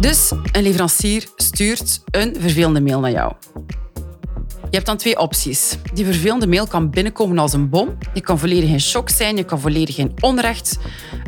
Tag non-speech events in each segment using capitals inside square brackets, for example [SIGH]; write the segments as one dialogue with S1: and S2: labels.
S1: Dus een leverancier stuurt een vervelende mail naar jou. Je hebt dan twee opties. Die vervelende mail kan binnenkomen als een bom. Je kan volledig in shock zijn, je kan volledig in onrecht,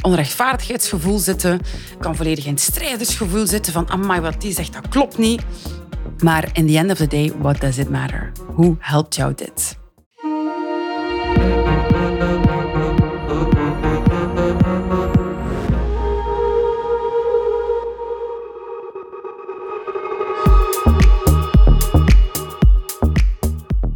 S1: onrechtvaardigheidsgevoel zitten, je kan volledig in strijdersgevoel zitten van amai, wat die zegt, dat klopt niet. Maar in the end of the day, what does it matter? Hoe helpt jou dit?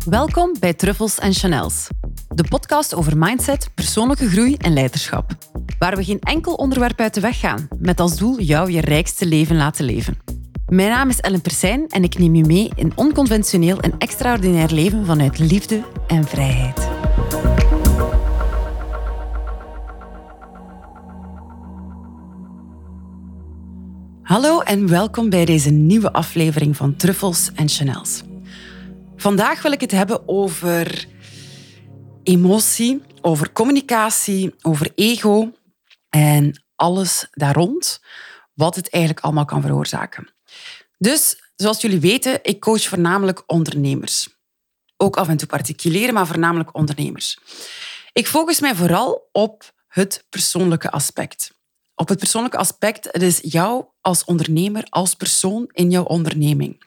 S1: Welkom bij Truffles en Chanels, de podcast over mindset, persoonlijke groei en leiderschap. Waar we geen enkel onderwerp uit de weg gaan, met als doel jou je rijkste leven laten leven. Mijn naam is Ellen Persijn en ik neem je mee in onconventioneel en extraordinair leven vanuit liefde en vrijheid. Hallo en welkom bij deze nieuwe aflevering van Truffles en Chanels. Vandaag wil ik het hebben over emotie, over communicatie, over ego en alles daar rond, wat het eigenlijk allemaal kan veroorzaken. Dus, zoals jullie weten, ik coach voornamelijk ondernemers. Ook af en toe particulieren, maar voornamelijk ondernemers. Ik focus mij vooral op het persoonlijke aspect. Op het persoonlijke aspect, het is jou als ondernemer, als persoon in jouw onderneming.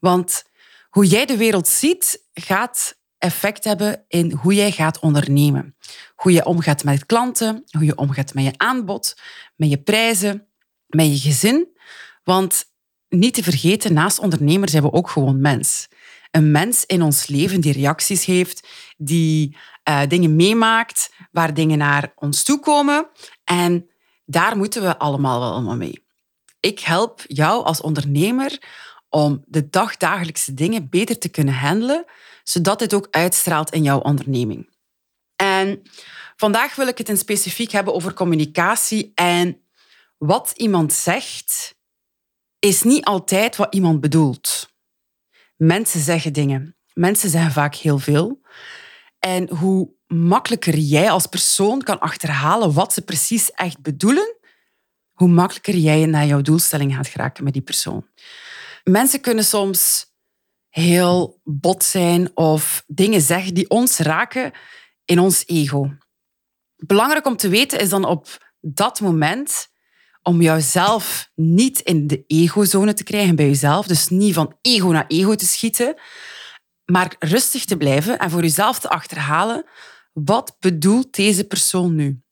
S1: Want hoe jij de wereld ziet, gaat effect hebben in hoe jij gaat ondernemen. Hoe je omgaat met klanten, hoe je omgaat met je aanbod, met je prijzen, met je gezin. Want niet te vergeten, naast ondernemer zijn we ook gewoon mens. Een mens in ons leven die reacties heeft, die uh, dingen meemaakt, waar dingen naar ons toe komen. En daar moeten we allemaal wel mee. Ik help jou als ondernemer om de dagdagelijkse dingen beter te kunnen handelen, zodat dit ook uitstraalt in jouw onderneming. En vandaag wil ik het in specifiek hebben over communicatie en wat iemand zegt is niet altijd wat iemand bedoelt. Mensen zeggen dingen. Mensen zeggen vaak heel veel. En hoe makkelijker jij als persoon kan achterhalen wat ze precies echt bedoelen, hoe makkelijker jij naar jouw doelstelling gaat geraken met die persoon. Mensen kunnen soms heel bot zijn of dingen zeggen die ons raken in ons ego. Belangrijk om te weten is dan op dat moment om jouzelf niet in de egozone te krijgen bij jezelf. Dus niet van ego naar ego te schieten, maar rustig te blijven en voor jezelf te achterhalen wat bedoelt deze persoon nu.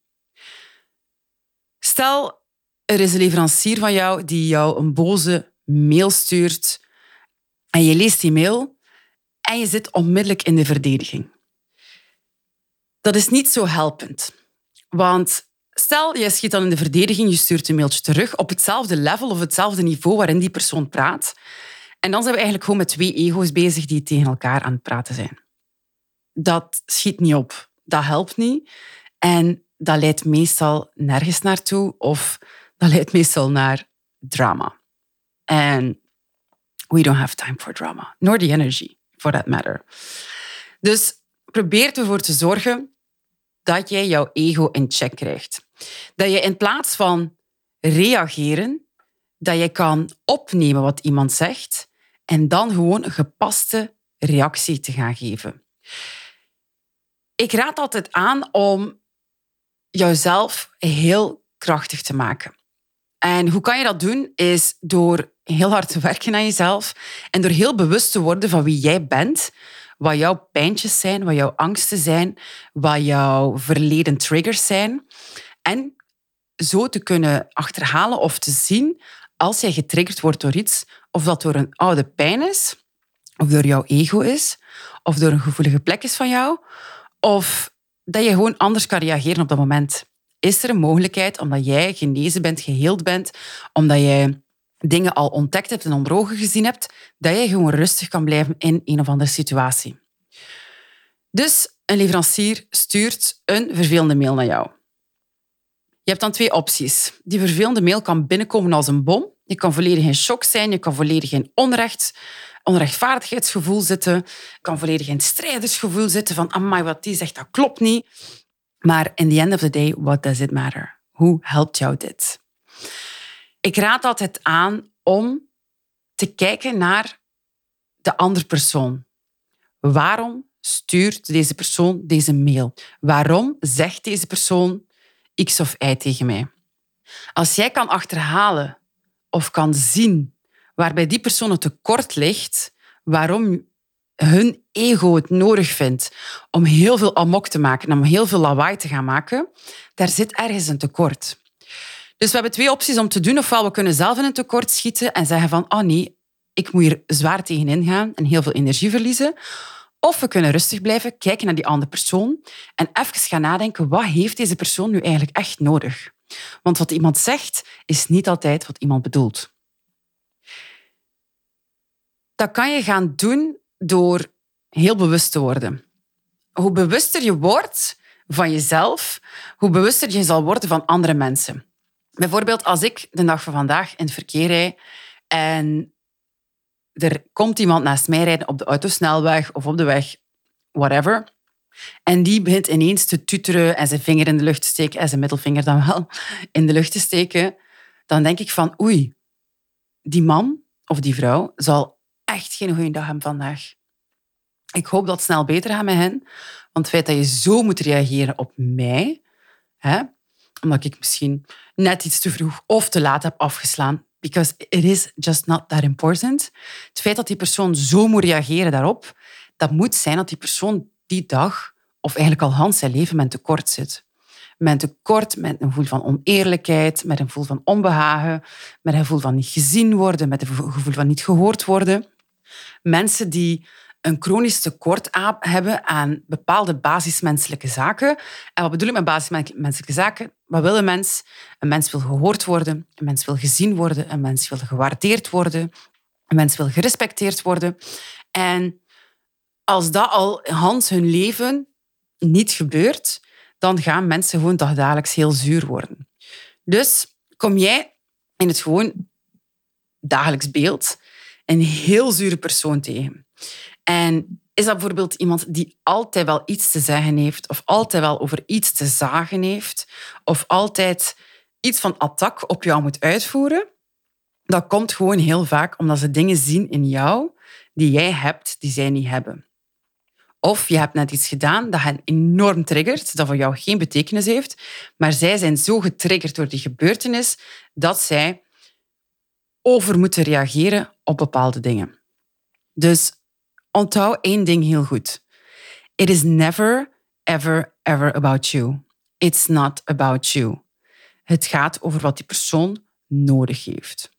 S1: Stel, er is een leverancier van jou die jou een boze mail stuurt en je leest die mail en je zit onmiddellijk in de verdediging. Dat is niet zo helpend. Want stel, je schiet dan in de verdediging, je stuurt een mailtje terug op hetzelfde level of hetzelfde niveau waarin die persoon praat. En dan zijn we eigenlijk gewoon met twee ego's bezig die tegen elkaar aan het praten zijn. Dat schiet niet op. Dat helpt niet. En dat leidt meestal nergens naartoe of dat leidt meestal naar drama. And we don't have time for drama, nor the energy, for that matter. Dus probeer ervoor te zorgen dat jij jouw ego in check krijgt. Dat je in plaats van reageren, dat je kan opnemen wat iemand zegt en dan gewoon een gepaste reactie te gaan geven. Ik raad altijd aan om jouzelf heel krachtig te maken. En hoe kan je dat doen? Is door heel hard te werken aan jezelf en door heel bewust te worden van wie jij bent, wat jouw pijntjes zijn, wat jouw angsten zijn, wat jouw verleden triggers zijn. En zo te kunnen achterhalen of te zien als jij getriggerd wordt door iets, of dat door een oude pijn is, of door jouw ego is, of door een gevoelige plek is van jou, of dat je gewoon anders kan reageren op dat moment. Is er een mogelijkheid, omdat jij genezen bent, geheeld bent, omdat jij dingen al ontdekt hebt en onder ogen gezien hebt, dat je gewoon rustig kan blijven in een of andere situatie. Dus een leverancier stuurt een vervelende mail naar jou. Je hebt dan twee opties. Die vervelende mail kan binnenkomen als een bom. Je kan volledig in shock zijn, je kan volledig in onrecht, onrechtvaardigheidsgevoel zitten, je kan volledig in strijdersgevoel zitten van amai, wat die zegt, dat klopt niet. Maar in the end of the day, what does it matter? Hoe helpt jou dit? Ik raad altijd aan om te kijken naar de andere persoon. Waarom stuurt deze persoon deze mail? Waarom zegt deze persoon X of Y tegen mij? Als jij kan achterhalen of kan zien waar bij die persoon het tekort ligt, waarom hun ego het nodig vindt om heel veel amok te maken, om heel veel lawaai te gaan maken, daar zit ergens een tekort. Dus we hebben twee opties om te doen. Ofwel, we kunnen zelf in een tekort schieten en zeggen van, oh nee, ik moet hier zwaar tegenin gaan en heel veel energie verliezen. Of we kunnen rustig blijven, kijken naar die andere persoon en even gaan nadenken, wat heeft deze persoon nu eigenlijk echt nodig? Want wat iemand zegt, is niet altijd wat iemand bedoelt. Dat kan je gaan doen door heel bewust te worden. Hoe bewuster je wordt van jezelf, hoe bewuster je zal worden van andere mensen. Bijvoorbeeld als ik de dag van vandaag in het verkeer rijd en er komt iemand naast mij rijden op de autosnelweg of op de weg, whatever. En die begint ineens te tuteren en zijn vinger in de lucht te steken en zijn middelvinger dan wel [LAUGHS] in de lucht te steken. Dan denk ik van, oei, die man of die vrouw zal echt geen goede dag hebben vandaag. Ik hoop dat het snel beter gaat met hen. Want het feit dat je zo moet reageren op mij, hè, omdat ik misschien net iets te vroeg of te laat heb afgeslaan, because it is just not that important. Het feit dat die persoon zo moet reageren daarop, dat moet zijn dat die persoon die dag, of eigenlijk al Hans zijn leven, met tekort zit. Met tekort, met een gevoel van oneerlijkheid, met een gevoel van onbehagen, met een gevoel van niet gezien worden, met een gevoel van niet gehoord worden. Mensen die een chronisch tekort hebben aan bepaalde basismenselijke zaken. En wat bedoel ik met basismenselijke zaken? Wat wil een mens? Een mens wil gehoord worden, een mens wil gezien worden, een mens wil gewaardeerd worden, een mens wil gerespecteerd worden. En als dat al Hans hun leven niet gebeurt, dan gaan mensen gewoon dagelijks heel zuur worden. Dus kom jij in het gewoon dagelijks beeld een heel zure persoon tegen. En is dat bijvoorbeeld iemand die altijd wel iets te zeggen heeft, of altijd wel over iets te zagen heeft, of altijd iets van attack op jou moet uitvoeren? Dat komt gewoon heel vaak omdat ze dingen zien in jou die jij hebt, die zij niet hebben. Of je hebt net iets gedaan dat hen enorm triggert, dat voor jou geen betekenis heeft, maar zij zijn zo getriggerd door die gebeurtenis dat zij over moeten reageren op bepaalde dingen. Dus onthoud één ding heel goed. It is never, ever, ever about you. It's not about you. Het gaat over wat die persoon nodig heeft.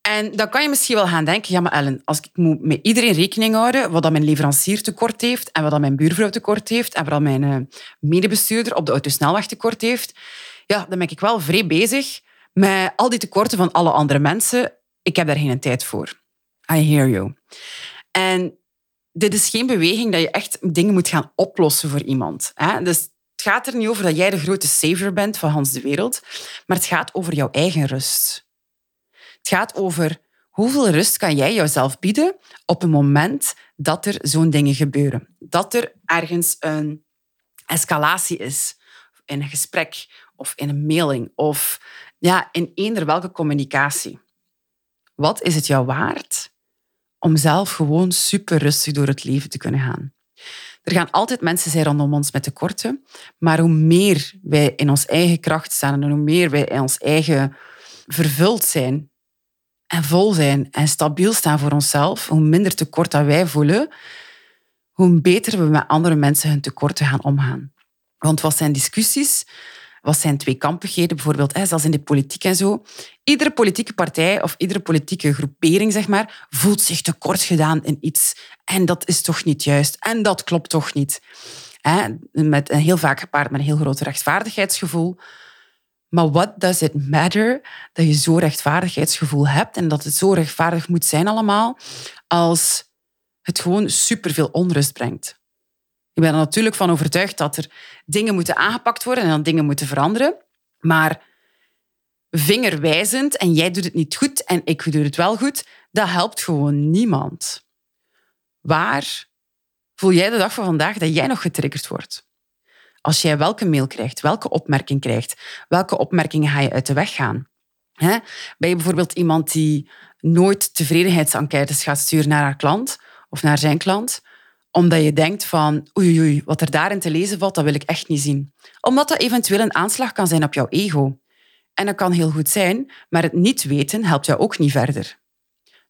S1: En dan kan je misschien wel gaan denken, ja maar Ellen, als ik moet met iedereen rekening houden wat dat mijn leverancier tekort heeft en wat dat mijn buurvrouw tekort heeft en wat dat mijn eh, medebestuurder op de autosnelweg tekort heeft, ja, dan ben ik wel vrij bezig met al die tekorten van alle andere mensen. Ik heb daar geen tijd voor. I hear you. En dit is geen beweging dat je echt dingen moet gaan oplossen voor iemand. Hè? Dus het gaat er niet over dat jij de grote savior bent van Hans de wereld, maar het gaat over jouw eigen rust. Het gaat over hoeveel rust kan jij jezelf bieden op een moment dat er zo'n dingen gebeuren. Dat er ergens een escalatie is in een gesprek of in een mailing of ja, in eender welke communicatie. Wat is het jou waard om zelf gewoon super rustig door het leven te kunnen gaan? Er gaan altijd mensen zijn rondom ons met tekorten, maar hoe meer wij in ons eigen kracht staan en hoe meer wij in ons eigen vervuld zijn en vol zijn en stabiel staan voor onszelf, hoe minder tekort dat wij voelen, hoe beter we met andere mensen hun tekorten gaan omgaan. Want wat zijn discussies? Wat zijn tweekampigheden? Bijvoorbeeld, hè, zelfs in de politiek en zo. Iedere politieke partij of iedere politieke groepering zeg maar, voelt zich tekort gedaan in iets. En dat is toch niet juist. En dat klopt toch niet. Hè? Met een heel vaak gepaard met een heel groot rechtvaardigheidsgevoel. Maar what does it matter dat je zo'n rechtvaardigheidsgevoel hebt en dat het zo rechtvaardig moet zijn allemaal, als het gewoon superveel onrust brengt? Ik ben er natuurlijk van overtuigd dat er dingen moeten aangepakt worden en dat dingen moeten veranderen. Maar vingerwijzend en jij doet het niet goed en ik doe het wel goed, dat helpt gewoon niemand. Waar voel jij de dag van vandaag dat jij nog getriggerd wordt? Als jij welke mail krijgt, welke opmerking krijgt, welke opmerkingen ga je uit de weg gaan? Ben je bijvoorbeeld iemand die nooit tevredenheidsenquêtes gaat sturen naar haar klant of naar zijn klant, omdat je denkt van oei, oei, wat er daarin te lezen valt, dat wil ik echt niet zien. Omdat dat eventueel een aanslag kan zijn op jouw ego. En dat kan heel goed zijn, maar het niet weten helpt jou ook niet verder.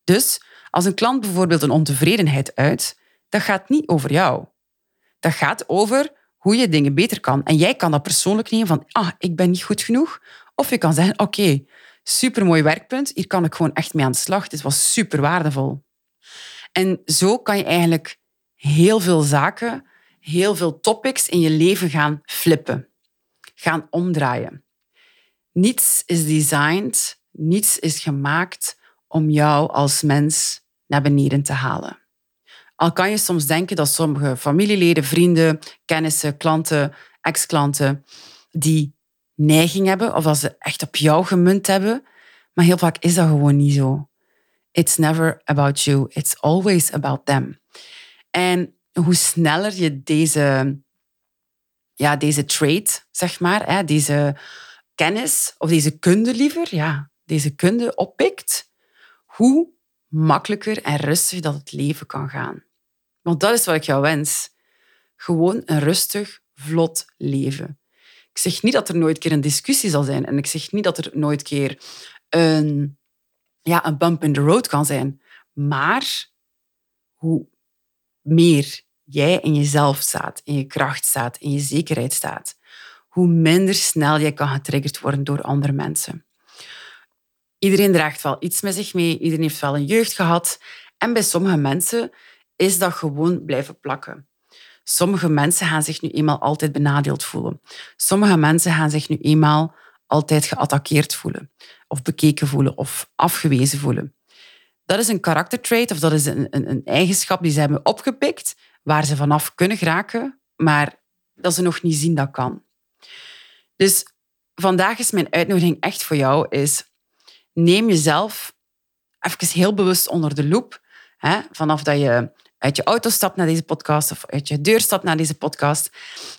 S1: Dus als een klant bijvoorbeeld een ontevredenheid uit, dat gaat niet over jou. Dat gaat over hoe je dingen beter kan. En jij kan dat persoonlijk nemen van, ah, ik ben niet goed genoeg. Of je kan zeggen, oké, supermooi werkpunt, hier kan ik gewoon echt mee aan de slag. Dit was super waardevol. En zo kan je eigenlijk heel veel zaken, heel veel topics in je leven gaan flippen, gaan omdraaien. Niets is designed, niets is gemaakt om jou als mens naar beneden te halen. Al kan je soms denken dat sommige familieleden, vrienden, kennissen, klanten, ex-klanten, die neiging hebben of als ze echt op jou gemunt hebben. Maar heel vaak is dat gewoon niet zo. It's never about you. It's always about them. En hoe sneller je deze, ja, deze trait, zeg maar, hè, deze kennis of deze kunde liever, ja, deze kunde oppikt, hoe makkelijker en rustig dat het leven kan gaan. Want dat is wat ik jou wens. Gewoon een rustig, vlot leven. Ik zeg niet dat er nooit keer een discussie zal zijn. En ik zeg niet dat er nooit keer een, ja, een bump in the road kan zijn. Maar hoe meer jij in jezelf staat, in je kracht staat, in je zekerheid staat, hoe minder snel jij kan getriggerd worden door andere mensen. Iedereen draagt wel iets met zich mee, iedereen heeft wel een jeugd gehad. En bij sommige mensen is dat gewoon blijven plakken. Sommige mensen gaan zich nu eenmaal altijd benadeeld voelen. Sommige mensen gaan zich nu eenmaal altijd geattaqueerd voelen, of bekeken voelen, of afgewezen voelen. Dat is een karaktertrait of dat is een, een, een eigenschap die ze hebben opgepikt, waar ze vanaf kunnen geraken, maar dat ze nog niet zien dat kan. Dus vandaag is mijn uitnodiging echt voor jou, is neem jezelf even heel bewust onder de loep. Hè, vanaf dat je uit je auto stapt naar deze podcast of uit je deur stapt naar deze podcast.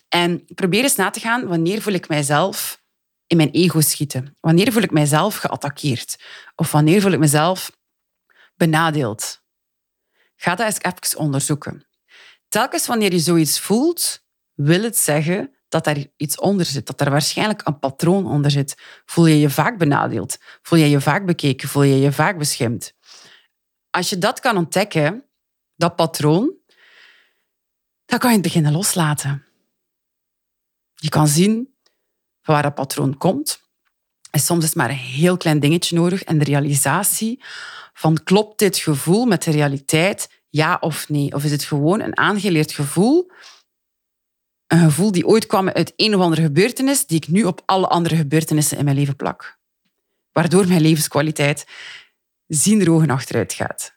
S1: En probeer eens na te gaan, wanneer voel ik mijzelf in mijn ego schieten? Wanneer voel ik mijzelf geattaqueerd? Of wanneer voel ik mezelf benadeeld? Ga dat eens even onderzoeken. Telkens wanneer je zoiets voelt, wil het zeggen dat daar iets onder zit, dat er waarschijnlijk een patroon onder zit. Voel je je vaak benadeeld? Voel je je vaak bekeken? Voel je je vaak beschimd? Als je dat kan ontdekken, dat patroon, dan kan je het beginnen loslaten. Je kan zien waar dat patroon komt. En soms is maar een heel klein dingetje nodig en de realisatie van klopt dit gevoel met de realiteit, ja of nee? Of is het gewoon een aangeleerd gevoel een gevoel die ooit kwam uit een of andere gebeurtenis, die ik nu op alle andere gebeurtenissen in mijn leven plak. Waardoor mijn levenskwaliteit zien er ogen achteruit gaat.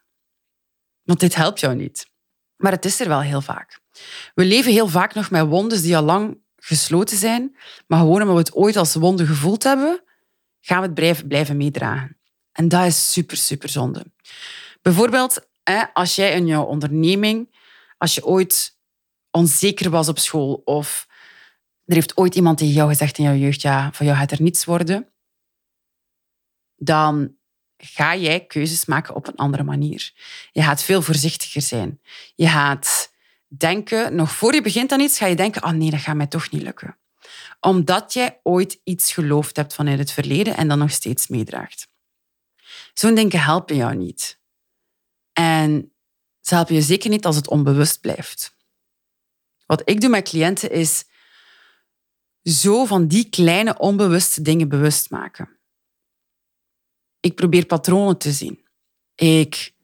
S1: Want dit helpt jou niet. Maar het is er wel heel vaak. We leven heel vaak nog met wondes die al lang gesloten zijn, maar gewoon omdat we het ooit als wonde gevoeld hebben, gaan we het blijven meedragen. En dat is super, super zonde. Bijvoorbeeld, als jij in jouw onderneming, als je ooit onzeker was op school of er heeft ooit iemand tegen jou gezegd in jouw jeugd, ja, van jou gaat er niets worden, dan ga jij keuzes maken op een andere manier. Je gaat veel voorzichtiger zijn. Je gaat denken, nog voor je begint aan iets, ga je denken, oh nee, dat gaat mij toch niet lukken. Omdat jij ooit iets geloofd hebt vanuit het verleden en dan nog steeds meedraagt. Zo'n denken helpen jou niet. En ze helpen je zeker niet als het onbewust blijft. Wat ik doe met cliënten is zo van die kleine onbewuste dingen bewust maken. Ik probeer patronen te zien. Ik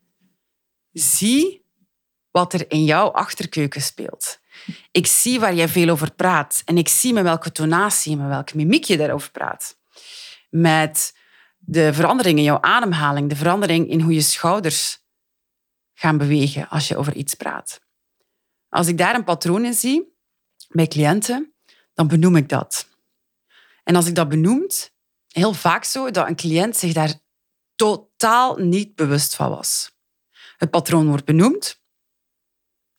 S1: zie wat er in jouw achterkeuken speelt. Ik zie waar jij veel over praat. En ik zie met welke tonatie, met welke mimiek je daarover praat. Met de verandering in jouw ademhaling, de verandering in hoe je schouders gaan bewegen als je over iets praat. Als ik daar een patroon in zie bij cliënten, dan benoem ik dat. En als ik dat benoemt, heel vaak zo dat een cliënt zich daar totaal niet bewust van was. Het patroon wordt benoemd.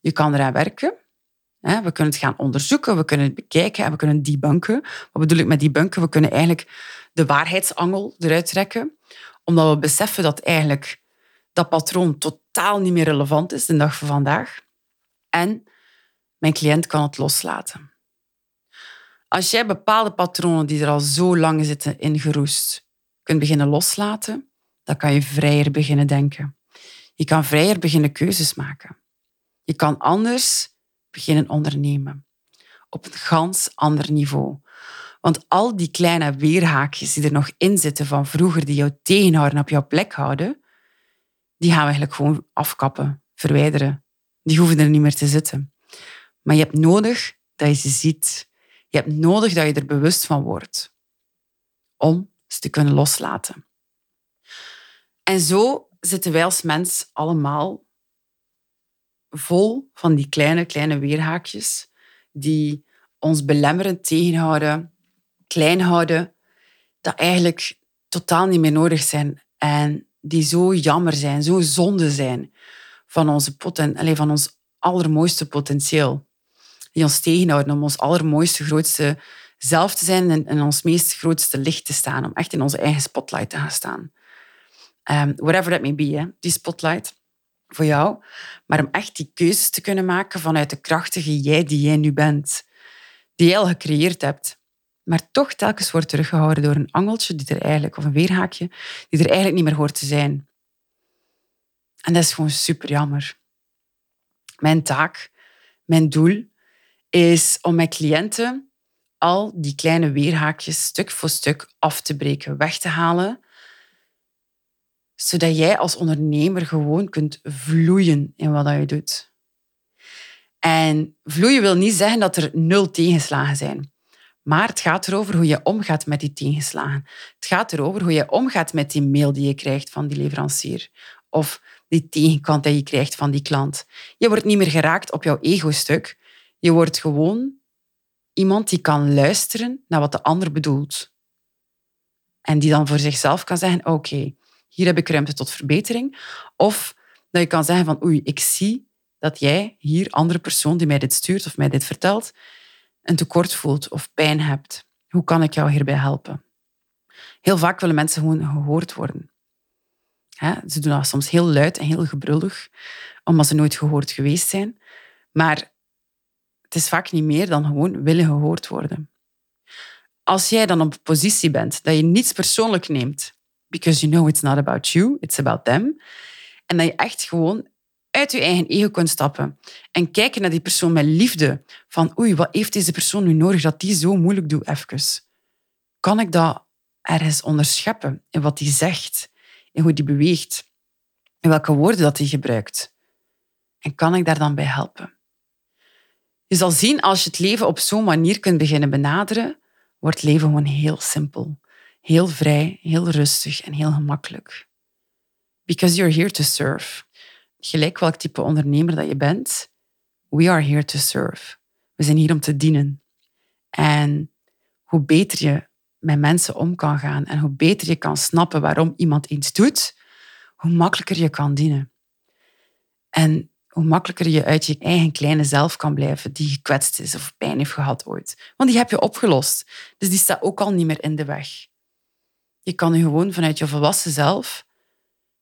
S1: Je kan eraan werken. We kunnen het gaan onderzoeken, we kunnen het bekijken en we kunnen debunken. Wat bedoel ik met debunken? We kunnen eigenlijk de waarheidsangel eruit trekken, omdat we beseffen dat eigenlijk dat patroon totaal niet meer relevant is de dag van vandaag. En mijn cliënt kan het loslaten. Als jij bepaalde patronen die er al zo lang zitten ingeroest kunt beginnen loslaten, dan kan je vrijer beginnen denken. Je kan vrijer beginnen keuzes maken. Je kan anders beginnen ondernemen. Op een gans ander niveau. Want al die kleine weerhaakjes die er nog in zitten van vroeger, die jou tegenhouden op jouw plek houden, die gaan we eigenlijk gewoon afkappen, verwijderen. Die hoeven er niet meer te zitten. Maar je hebt nodig dat je ze ziet. Je hebt nodig dat je er bewust van wordt. Om ze te kunnen loslaten. En zo zitten wij als mens allemaal vol van die kleine, kleine weerhaakjes die ons belemmerend tegenhouden, klein houden, dat eigenlijk totaal niet meer nodig zijn en die zo jammer zijn, zo zonde zijn van, onze poten, allez, van ons allermooiste potentieel. Die ons tegenhouden om ons allermooiste, grootste zelf te zijn en in ons meest grootste licht te staan. Om echt in onze eigen spotlight te gaan staan. Um, whatever that may be, hè, die spotlight voor jou. Maar om echt die keuzes te kunnen maken vanuit de krachtige jij die jij nu bent. Die jij al gecreëerd hebt. Maar toch telkens wordt teruggehouden door een angeltje die er eigenlijk, of een weerhaakje, die er eigenlijk niet meer hoort te zijn. En dat is gewoon super jammer. Mijn taak, mijn doel, is om mijn cliënten al die kleine weerhaakjes stuk voor stuk af te breken, weg te halen, zodat jij als ondernemer gewoon kunt vloeien in wat je doet. En vloeien wil niet zeggen dat er nul tegenslagen zijn. Maar het gaat erover hoe je omgaat met die tegenslagen. Het gaat erover hoe je omgaat met die mail die je krijgt van die leverancier. Of die tegenkant die je krijgt van die klant. Je wordt niet meer geraakt op jouw ego-stuk. Je wordt gewoon iemand die kan luisteren naar wat de ander bedoelt. En die dan voor zichzelf kan zeggen, oké, hier heb ik ruimte tot verbetering. Of dat je kan zeggen van, oei, ik zie dat jij hier, andere persoon die mij dit stuurt of mij dit vertelt, een tekort voelt of pijn hebt. Hoe kan ik jou hierbij helpen? Heel vaak willen mensen gewoon gehoord worden. Ze doen dat soms heel luid en heel gebrullig, omdat ze nooit gehoord geweest zijn. Maar het is vaak niet meer dan gewoon willen gehoord worden. Als jij dan op een positie bent dat je niets persoonlijk neemt, because you know it's not about you, it's about them, en dat je echt gewoon uit je eigen ego kunt stappen en kijken naar die persoon met liefde. Van oei, wat heeft deze persoon nu nodig dat die zo moeilijk doet even? Kan ik dat ergens onderscheppen in wat die zegt, in hoe die beweegt, in welke woorden dat hij gebruikt? En kan ik daar dan bij helpen? Je zal zien, als je het leven op zo'n manier kunt beginnen benaderen, wordt leven gewoon heel simpel. Heel vrij, heel rustig en heel gemakkelijk. Because you're here to serve gelijk welk type ondernemer dat je bent, we are here to serve. We zijn hier om te dienen. En hoe beter je met mensen om kan gaan en hoe beter je kan snappen waarom iemand iets doet, hoe makkelijker je kan dienen. En hoe makkelijker je uit je eigen kleine zelf kan blijven die gekwetst is of pijn heeft gehad ooit. Want die heb je opgelost. Dus die staat ook al niet meer in de weg. Je kan je gewoon vanuit je volwassen zelf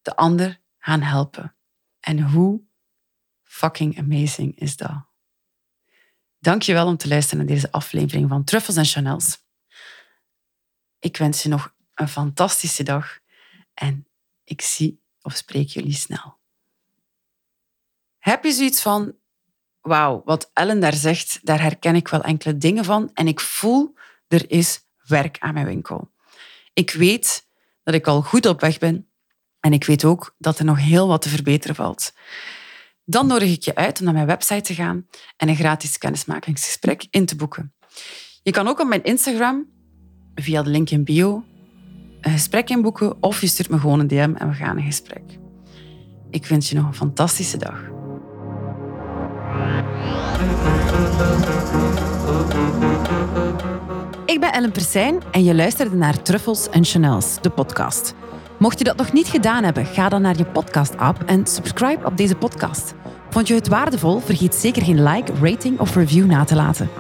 S1: de ander gaan helpen. En hoe fucking amazing is dat? Dankjewel om te luisteren naar deze aflevering van Truffles en Chanels. Ik wens je nog een fantastische dag en ik zie of spreek jullie snel. Heb je zoiets van, wauw, wat Ellen daar zegt, daar herken ik wel enkele dingen van en ik voel, er is werk aan mijn winkel. Ik weet dat ik al goed op weg ben en ik weet ook dat er nog heel wat te verbeteren valt. Dan nodig ik je uit om naar mijn website te gaan en een gratis kennismakingsgesprek in te boeken. Je kan ook op mijn Instagram, via de link in bio, een gesprek inboeken of je stuurt me gewoon een DM en we gaan een gesprek. Ik wens je nog een fantastische dag. Ik ben Ellen Persijn en je luisterde naar Truffles en Chanels, de podcast. Mocht je dat nog niet gedaan hebben, ga dan naar je podcast-app en subscribe op deze podcast. Vond je het waardevol? Vergeet zeker geen like, rating of review na te laten.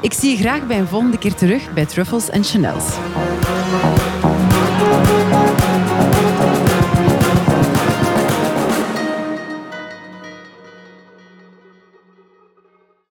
S1: Ik zie je graag bij een volgende keer terug bij Truffles en Chanels.